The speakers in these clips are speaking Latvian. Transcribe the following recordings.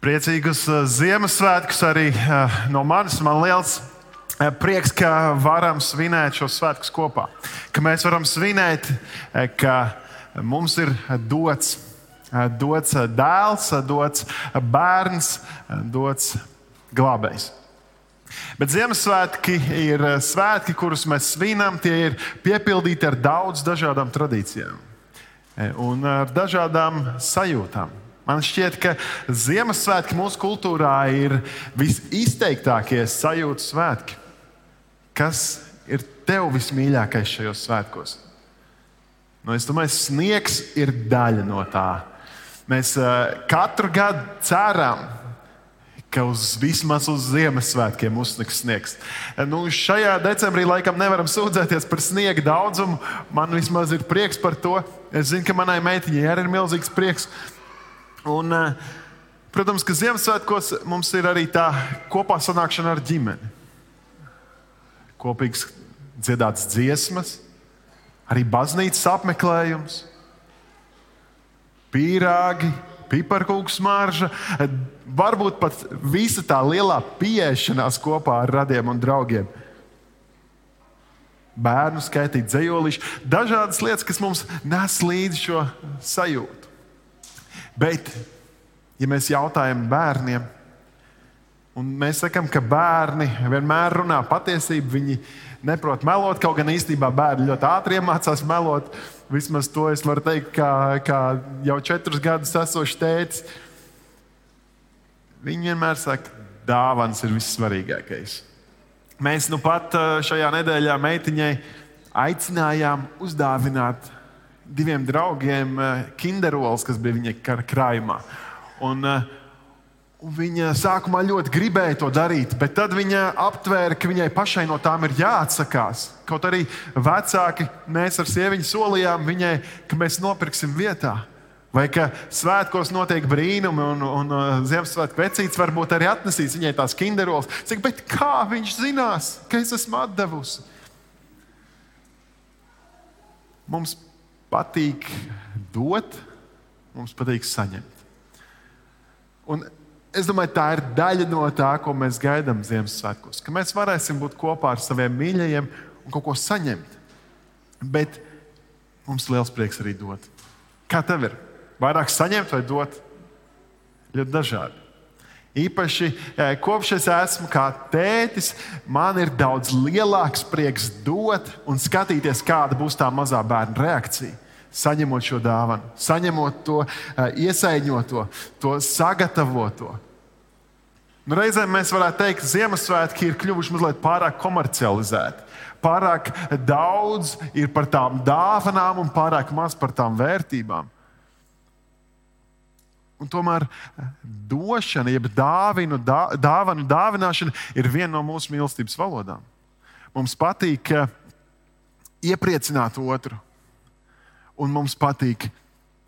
Priecīgus uh, Ziemassvētkus arī uh, no manis. Man liels uh, prieks, ka varam svinēt šos svētkus kopā. Ka mēs varam svinēt, ka mums ir dots, dots dēls, dots bērns, dots glābējs. Bet Ziemassvētki ir svētki, kurus mēs svinam. Tie ir piepildīti ar daudz dažādām tradīcijām un ar dažādām sajūtām. Man šķiet, ka Ziemassvētki mūsu kultūrā ir visizteiktākie sajūtu svētki. Kas ir tev vismīļākais šajos svētkos? Nu, es domāju, sniegs ir daļa no tā. Mēs uh, katru gadu ceram, ka uz, vismaz uz Ziemassvētkiem uzsniks sniegs. Nu, šajā decembrī laikam nevaram sūdzēties par sniega daudzumu. Man vismaz ir prieks par to. Es zinu, ka manai meitiņai arī ir milzīgs prieks. Un, eh, protams, ka Ziemassvētkos mums ir arī tā kopā sanākšana ar ģimeni. Kopīgs dziedāts dziesmas, arī baznīcas apmeklējums, pīrāgi, piparkūku smarža, varbūt pat visa tā lielā pieešanās kopā ar radiem un draugiem. Bērnu skaitīt, dzējolīši, dažādas lietas, kas mums nes līdzi šo sajūtu. Bet, ja mēs jautājam bērniem, un mēs sakām, ka bērni vienmēr runā patiesību, viņi neprot melot, kaut gan īstenībā bērni ļoti ātri iemācās melot. Vismaz to es varu teikt, kā, kā jau četrus gadus esošs tēvs. Viņi vienmēr saka, dāvāns ir vissvarīgākais. Mēs nu pat šajā nedēļā meitiņai aicinājām uzdāvināt diviem draugiem eh, kinderols, kas bija viņa krājumā. Un, eh, un viņa sākumā ļoti gribēja to darīt, bet tad viņa aptvēra, ka viņai pašai no tām ir jāatsakās. Kaut arī vecāki mēs ar sieviņu solījām viņai, ka mēs nopirksim vietā. Vai ka svētkos notiek brīnumi, un, un, un Ziemassvētku vecītis varbūt arī atnesīs viņai tās kinderolas. Bet kā viņš zinās, ka es esmu devusi? Mums patīk dot, mums patīk saņemt. Un es domāju, tā ir daļa no tā, ko mēs gaidām Ziemassvētkos. Ka mēs varēsim būt kopā ar saviem mīļajiem un kaut ko saņemt. Bet mums ir liels prieks arī dot. Kā tev ir? Vairāk saņemt vai dot? Ļoti dažādi. Īpaši eh, kopš es esmu kā tētis, man ir daudz lielāks prieks dot un skatīties, kāda būs tā mazā bērna reakcija. Saņemot šo dāvanu, saņemot to, eh, iesaņot to, to sagatavoto. Nu, reizēm mēs varētu teikt, ka Ziemassvētki ir kļuvuši mazliet pārāk komercializēti. Pārāk daudz ir par tām dāvanām un pārāk maz par tām vērtībām. Un tomēr eh, došana, jeb dāvinu, dā, dāvanu dāvināšana ir viena no mūsu mīlestības valodām. Mums patīk eh, iepriecināt otru, un mums patīk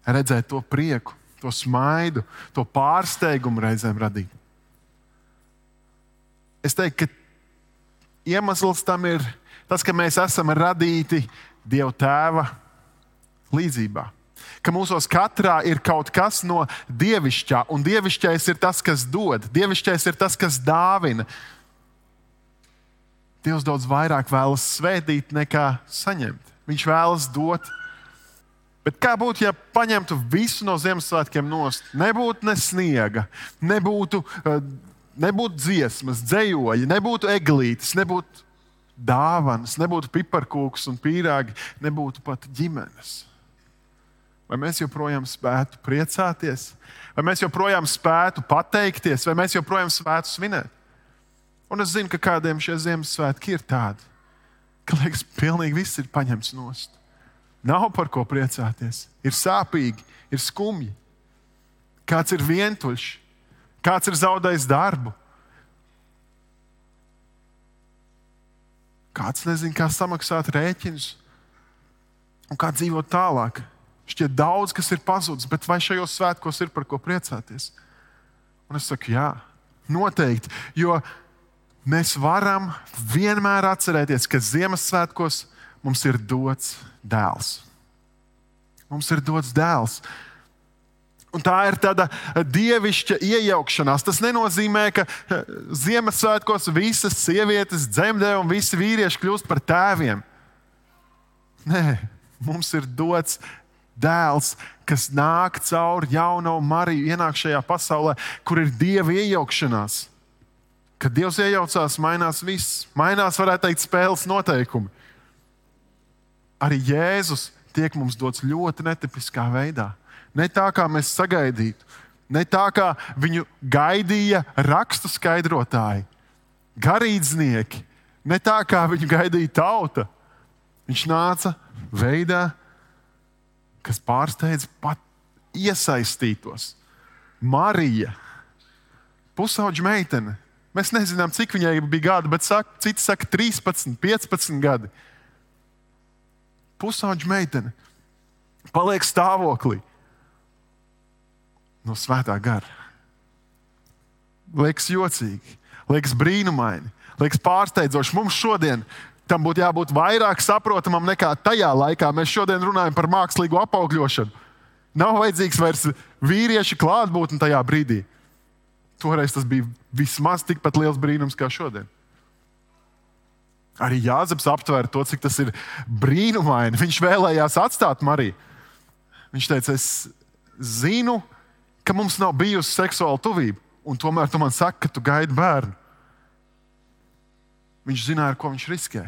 redzēt to prieku, to smaidu, to pārsteigumu reizēm radīt. Es teiktu, ka iemesls tam ir tas, ka mēs esam radīti Dieva tēva līdzībā ka mūsos katrā ir kaut kas no dievišķā, un dievišķais ir tas, kas dod, dievišķais ir tas, kas dāvina. Dievs daudz vairāk vēlas svētīt nekā saņemt. Viņš vēlas dot. Bet kā būtu, ja paņemtu visu no Ziemassvētkiem nost? Nebūtu ne sniega, nebūtu, eh, nebūtu dziesmas, dzējoļi, nebūtu eglītes, nebūtu dāvanas, nebūtu piparkūks un pīrāgi, nebūtu pat ģimenes. Vai mēs joprojām spētu priecāties, vai mēs joprojām spētu pateikties, vai mēs joprojām spētu svinēt? Un es zinu, ka kādiem šie Ziemassvētki ir tādi, ka liekas, pilnīgi viss ir paņemts nost. Nav par ko priecāties. Ir sāpīgi, ir skumji. Kāds ir vientuļš, kāds ir zaudējis darbu. Kāds nezina, kā samaksāt rēķinus un kā dzīvot tālāk. Šķiet, daudz kas ir pazudis, bet vai šajos svētkos ir par ko priecāties? Un es saku, jā, noteikti. Jo mēs varam vienmēr atcerēties, ka Ziemassvētkos mums ir dots dēls. Mums ir dots dēls. Un tā ir tāda dievišķa iejaukšanās. Tas nenozīmē, ka eh, Ziemassvētkos visas sievietes dzemdē un visi vīrieši kļūst par tēviem. Nē, mums ir dots dēls, kas nāk cauri jauno Mariju, ienāk šajā pasaulē, kur ir dieva iejaukšanās. Kad Dievs iejaucās, mainās viss. Mainās, varētu teikt, spēles noteikumi. Arī Jēzus tiek mums dots ļoti netipiskā veidā. Ne tā, kā mēs sagaidītu, ne tā, kā viņu gaidīja rakstu skaidrotāji, garīdznieki, ne tā, kā viņu gaidīja tauta. Viņš nāca veidā, kas pārsteidz pat iesaistītos. Marija, pusauģa meitene. Mēs nezinām, cik viņai bija gadi, bet saka, citi saka, 13, 15 gadi. Pusauģa meitene paliek stāvoklī no svētā gara. Liekas jocīgi, liekas brīnumaini, liekas pārsteidzoši. Mums šodien tam būtu jābūt vairāk saprotamam nekā tajā laikā. Mēs šodien runājam par mākslīgu apaugļošanu. Nav vajadzīgs vairs vīriešu klātbūtne tajā brīdī. Toreiz tas bija vismaz tikpat liels brīnums kā šodien. Arī Jāzeps aptvēra to, cik tas ir brīnumaini. Viņš vēlējās atstāt Mariju. Viņš teica, es zinu, ka mums nav bijusi seksuāla tuvība, un tomēr tu man saki, ka tu gaidi bērnu. Viņš zināja, ar ko viņš riskē.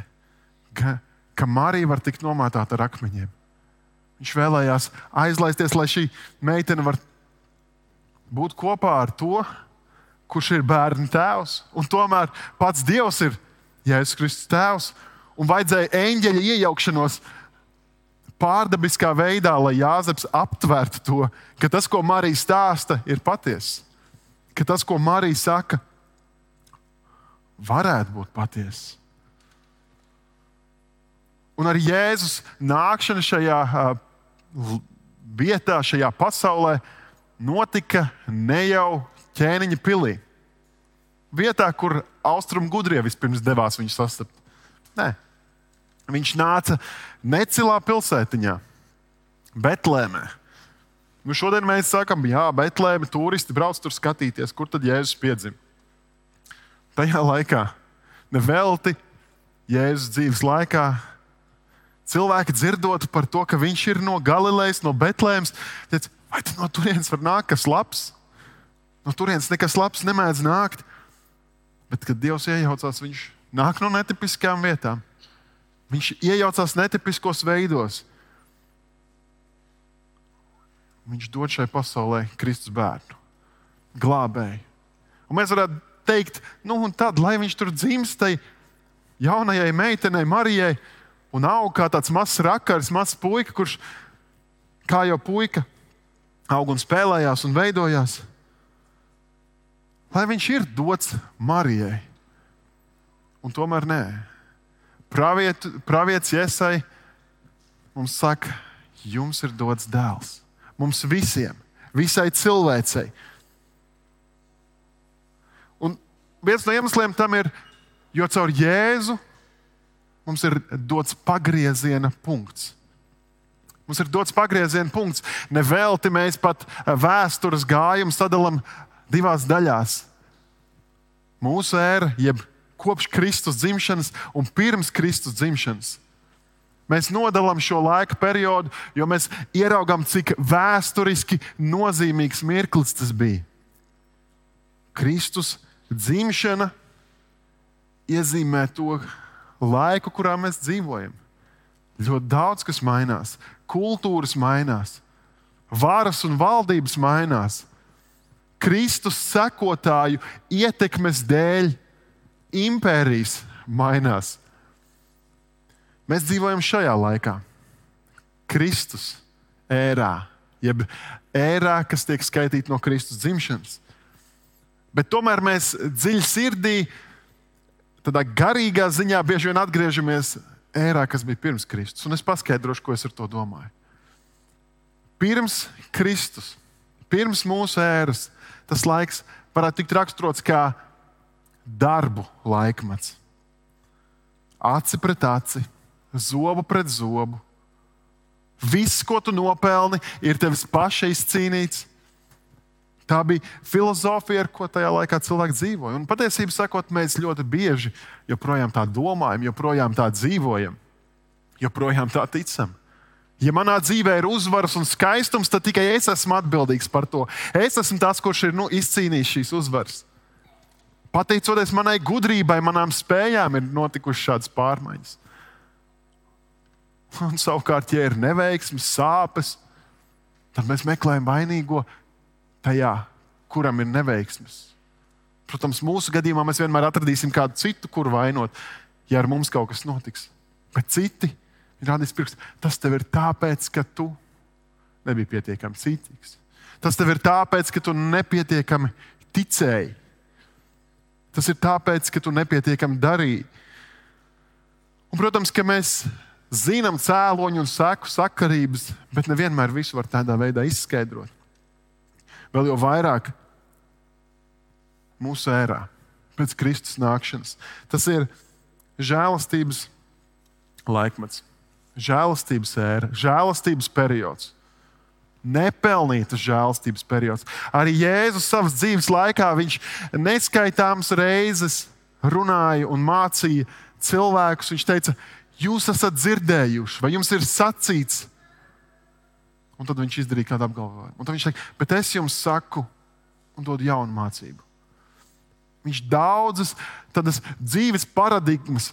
Ka, ka Marija var tikt nomātāta ar akmeņiem. Viņš vēlējās aizlaisties, lai šī meitene var būt kopā ar to, kurš ir bērnu tēvs. Un tomēr pats Dievs ir Jēzus Kristus tēvs. Un vajadzēja eņģeļa iejaukšanos pārdabiskā veidā, lai Jāzeps aptvertu to, ka tas, ko Marija stāsta, ir patiesa. Ka tas, ko Marija saka, varētu būt patiesa. Un ar Jēzus nākšanu šajā vietā, šajā pasaulē, notika ne jau ķēniņa pilī. Vietā, kur austrumu gudrie vispirms devās viņu sastapt. Nē, viņš nāca necilā pilsētiņā, Betlēmē. Nu, šodien mēs sakām, jā, Betlēme, turisti brauc tur skatīties, kur tad Jēzus piedzima. Tajā laikā, nevelti Jēzus dzīves laikā, cilvēki dzirdot par to, ka viņš ir no Galilejas, no Betlēmas, teica, vai no turienes var nākt kas labs? No turienes nekas labs nemēdz nākt. Bet, kad Dievs iejaucās, viņš nāk no netipiskām vietām. Viņš iejaucās netipiskos veidos. Viņš dod šai pasaulē Kristus bērnu, glābēju. Un mēs varētu teikt, nu, tad, lai viņš tur dzimst, tai jaunajai meitenei, Marijai, un aug kā tāds mazs rakars, mazs puika, kurš kā jau puika aug un spēlējās un veidojās. Lai viņš ir dots Marijai, un tomēr nē. Praviet, pravietis Iesai mums saka, jums ir dots dēls. Mums visiem, visai cilvēcei. Un viens no iemesliem tam ir, jo caur Jēzu mums ir dots pagrieziena punkts. Mums ir dots pagrieziena punkts. Nevelti mēs pat vēstures gājumu sadalām divās daļās. Mūsu ēra, jeb kopš Kristus dzimšanas un pirms Kristus dzimšanas. Mēs nodalām šo laika periodu, jo mēs ieraugām, cik vēsturiski nozīmīgs mirklis tas bija. Kristus dzimšana iezīmē to laiku, kurā mēs dzīvojam. Ļoti daudz kas mainās, kultūras mainās, varas un valdības mainās. Kristus sekotāju ietekmes dēļ impērijas mainās. Mēs dzīvojam šajā laikā, Kristus ērā, jeb ērā, kas tiek skaitīta no Kristus dzimšanas. Bet tomēr mēs dziļi sirdī, tādā garīgā ziņā, bieži vien atgriežamies ērā, kas bija pirms Kristus. Un es paskaidrošu, ko es ar to domāju. Pirms Kristus, pirms mūsu ēras, tas laiks varētu tikt raksturots kā darbu laikmets. Aci pret aci, zobu pret zobu. Viss, ko tu nopelni, ir tevis paša izcīnīts. Tā bija filozofija, ar ko tajā laikā cilvēki dzīvoja. Un patiesībā sakot, mēs ļoti bieži joprojām tā domājam, joprojām tā dzīvojam, joprojām tā ticam. Ja manā dzīvē ir uzvaras un skaistums, tad tikai es esmu atbildīgs par to. Es esmu tas, kurš ir nu, izcīnījis šīs uzvaras. Pateicoties manai gudrībai, manām spējām, ir notikušas šādas pārmaiņas. Un savukārt, ja ir neveiksmes, sāpes, tad mēs meklējam vainīgo tajā, kuram ir neveiksmes. Protams, mūsu gadījumā mēs vienmēr atradīsim kādu citu, kur vainot, ja ar mums kaut kas notiks. Bet citi ir rādījis pirkstu. Tas tev ir tāpēc, ka tu nebija pietiekami cītīgs. Tas tev ir tāpēc, ka tu nepietiekami ticēji. Tas ir tāpēc, ka tu nepietiekami darīji. Un, protams, ka mēs zinām cēloņu un seku sakarības, bet nevienmēr visu var tādā veidā izskaidrot. Vēl jau vairāk mūsu ērā, pēc Kristus nākšanas. Tas ir žēlastības laikmets, žēlastības ēra, žēlastības periods. Nepelnītas žēlastības periods. Arī Jēzus savas dzīves laikā viņš neskaitāmas reizes runāja un mācīja cilvēkus. Viņš teica, jūs esat dzirdējuši, vai jums ir sacīts. Un tad viņš izdarīja kādu apgalvojumu. Un tad viņš teica, bet es jums saku, un dod jaunu mācību. Viņš daudzas tādas dzīves paradigmas,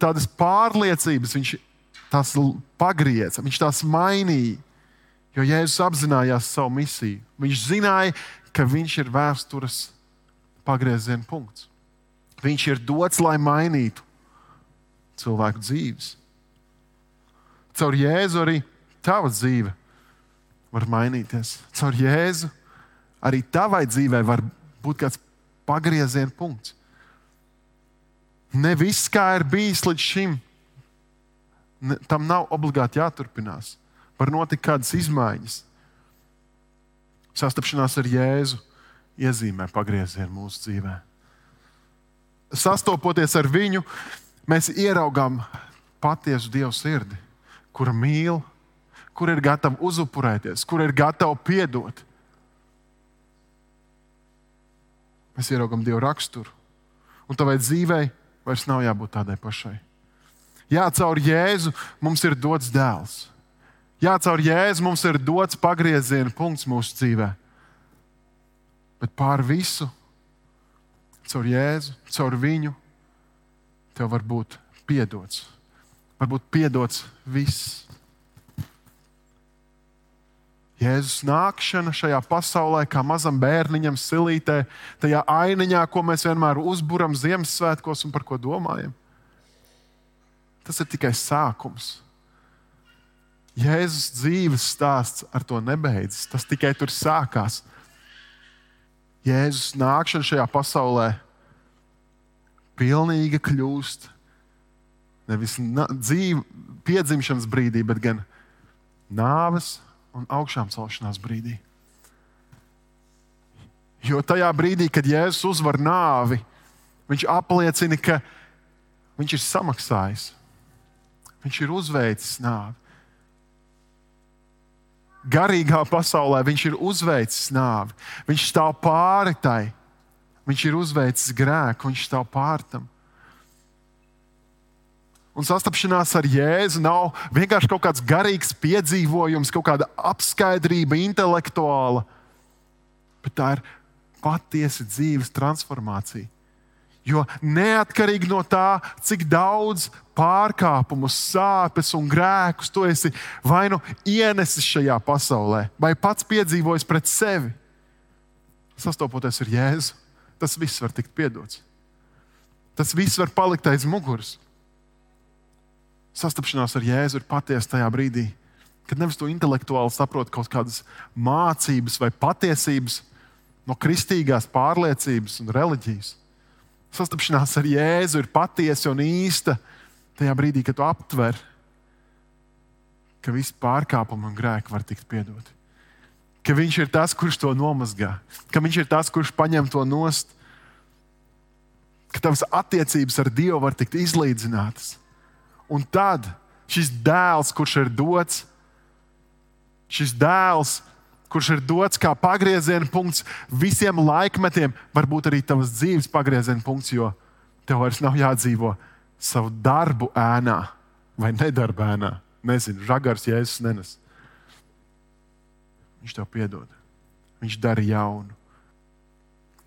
tādas pārliecības, viņš tās pagrieza, viņš tās mainīja. Jo Jēzus apzinājās savu misiju. Viņš zināja, ka viņš ir vēstures pagrieziena punkts. Viņš ir dots, lai mainītu cilvēku dzīves. Caur Jēzu arī tava dzīve var mainīties. Caur Jēzu arī tavai dzīvei var būt kāds pagrieziena punkts. Ne viss, kā ir bijis līdz šim, ne, tam nav obligāti jāturpinās. Var notikt kādas izmaiņas. Sastapšanās ar Jēzu iezīmē pagriezienu mūsu dzīvē. Sastopoties ar viņu, mēs ieraugām patiesu Dievu sirdi, kura mīl, kur ir gatava uzupurēties, kur ir gatava piedot. Mēs ieraugām Dievu raksturu, un tavai dzīvei vairs nav jābūt tādai pašai. Jā, caur Jēzu mums ir dots dēls. Jā, caur Jēzu mums ir dots pagrieziena punkts mūsu dzīvē. Bet pār visu, caur Jēzu, caur viņu, tev var būt piedots. Varbūt piedots viss. Jēzus nākšana šajā pasaulē, kā mazam bērniņam, silītē, tajā ainiņā, ko mēs vienmēr uzburam Ziemassvētkos un par ko domājam. Tas ir tikai sākums. Jēzus dzīves stāsts ar to nebeidzas. Tas tikai tur sākās. Jēzus nākšana šajā pasaulē pilnīgi kļūst nevis dzīve, piedzimšanas brīdī, bet gan nāves un augšām celšanās brīdī. Jo tajā brīdī, kad Jēzus uzvar nāvi, viņš apliecina, ka viņš ir samaksājis. Viņš ir uzveicis nāvi. Garīgā pasaulē viņš ir uzveicis nāvi. Viņš stāv pāri tai. Viņš ir uzveicis grēku, viņš stāv pāri tam. Un sastapšanās ar Jēzu nav vienkārši kaut kāds garīgs piedzīvojums, kaut kāda apskaidrība, intelektuāla, bet tā ir patiesi dzīves transformācija. Jo neatkarīgi no tā, cik daudz pārkāpumu, sāpes un grēkus tu esi vai nu ienesis šajā pasaulē, vai pats piedzīvojis pret sevi, sastopoties ar Jēzu, tas viss var tikt piedots. Tas viss var palikt aiz muguras sastapšanās ar Jēzu ir patiesa tajā brīdī, kad nevis to intelektuāli saprot kaut kādas mācības vai patiesības no kristīgās pārliecības un reliģijas. Sastapšanās ar Jēzu ir patiesa un īsta tajā brīdī, kad tu aptver, ka visi pārkāpumi un grēki var tikt piedoti. Ka viņš ir tas, kurš to nomazgā, ka viņš ir tas, kurš paņem to nost, ka tavas attiecības ar Dievu var tikt izlīdzinātas Un tad šis dēls, kurš ir dots, šis dēls, kurš ir dots kā pagrieziena punkts visiem laikmetiem, varbūt arī tavas dzīves pagrieziena punkts, jo tev vairs nav jādzīvo savu darbu ēnā vai nedarbu ēnā. Nezinu, žagars jēzus nenes. Viņš tev piedod. Viņš dara jaunu.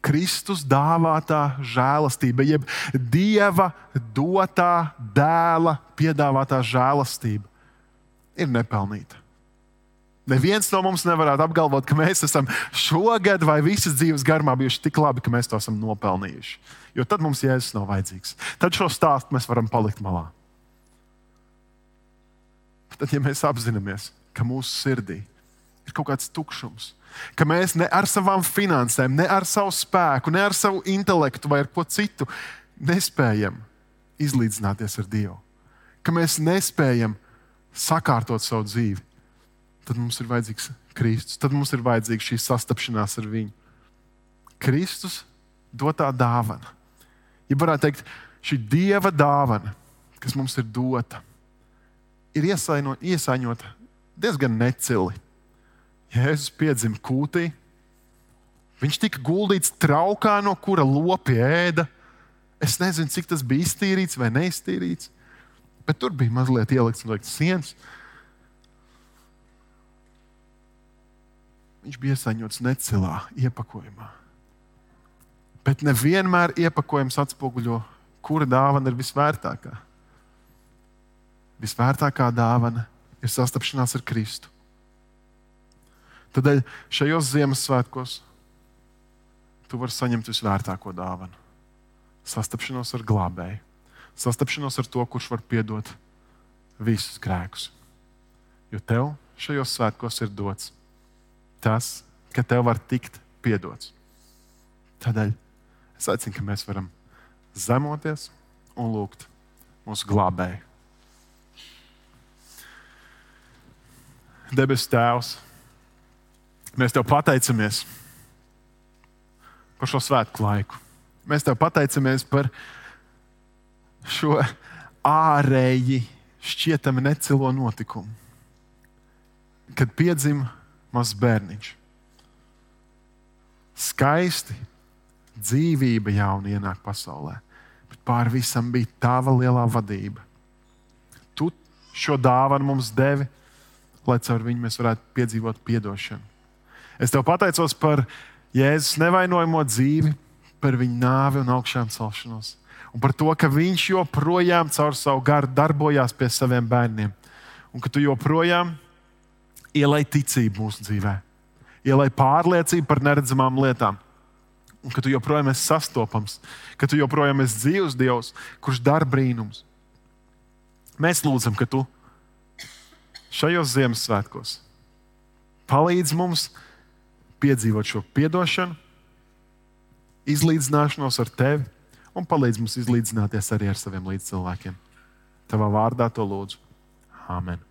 Kristus dāvātā žēlastība, jeb Dieva dotā dēla piedāvātā žēlastība, ir nepelnīta. Neviens no mums nevarētu apgalvot, ka mēs esam šogad vai visas dzīves garumā bijuši tik labi, ka mēs to esam nopelnījuši. Jo tad mums jēzus nav vajadzīgs. Tad šo stāstu mēs varam palikt malā. Tad, ja mēs apzināmies, ka mūsu sirdī ir kaut kāds tukšums, ka mēs ne ar savām finansēm, ne ar savu spēku, ne ar savu intelektu vai ar ko citu nespējam izlīdzināties ar Dievu, ka mēs nespējam sakārtot savu dzīvi, tad mums ir vajadzīgs Kristus, tad mums ir vajadzīga šī sastapšanās ar Viņu. Kristus dotā dāvana. Ja varētu teikt, šī Dieva dāvana, kas mums ir dota, ir iesaino, iesaņota diezgan necili. Jēzus piedzima kūtī, viņš tika guldīts traukā, no kura lopi ēda. Es nezinu, cik tas bija iztīrīts vai neiztīrīts, bet tur bija mazliet ielikts no sienas. Viņš bija iesaņots necilā iepakojumā. Bet nevienmēr iepakojums atspoguļo, kura dāvana ir visvērtākā. Visvērtākā dāvana ir sastapšanās ar Kristu. Tādēļ šajos Ziemassvētkos tu vari saņemt visvērtāko dāvanu - sastapšanos ar glābēju, sastapšanos ar to, kurš var piedot visus grēkus. Jo tev šajos svētkos ir dots tas, ka tev var tikt piedots. Tādēļ es aicinu, ka mēs varam zemoties un lūgt mūsu glābēju. Debes Tēvs, mēs Tev pateicamies par šo svētku laiku. Mēs Tev pateicamies par šo ārēji šķietami necilo notikumu, kad piedzima mazs bērniņš. Skaisti, dzīvība jauna ienāk pasaulē, bet pār visam bija tava lielā vadība. Tu šo dāvanu mums devi, lai caur viņu mēs varētu piedzīvot atdošanu. Es tev pateicos par Jēzus nevainojamo dzīvi, par viņa nāvi un augšām celšanos. Un par to, ka viņš joprojām caur savu garu darbojās pie saviem bērniem. Un ka tu joprojām ielai ticību mūsu dzīvē, ielai pārliecību par neredzamām lietām. Un ka tu joprojām esi sastopams, ka tu joprojām esi dzīvs Dievs, kurš dara brīnums. Mēs lūdzam, ka tu šajos Ziemassvētkos palīdz mums piedzīvot šo atdošanu, izlīdzināšanos ar tevi un palīdz mums izlīdzināties arī ar saviem līdzcilvēkiem. Tavā vārdā to lūdzu. Amen.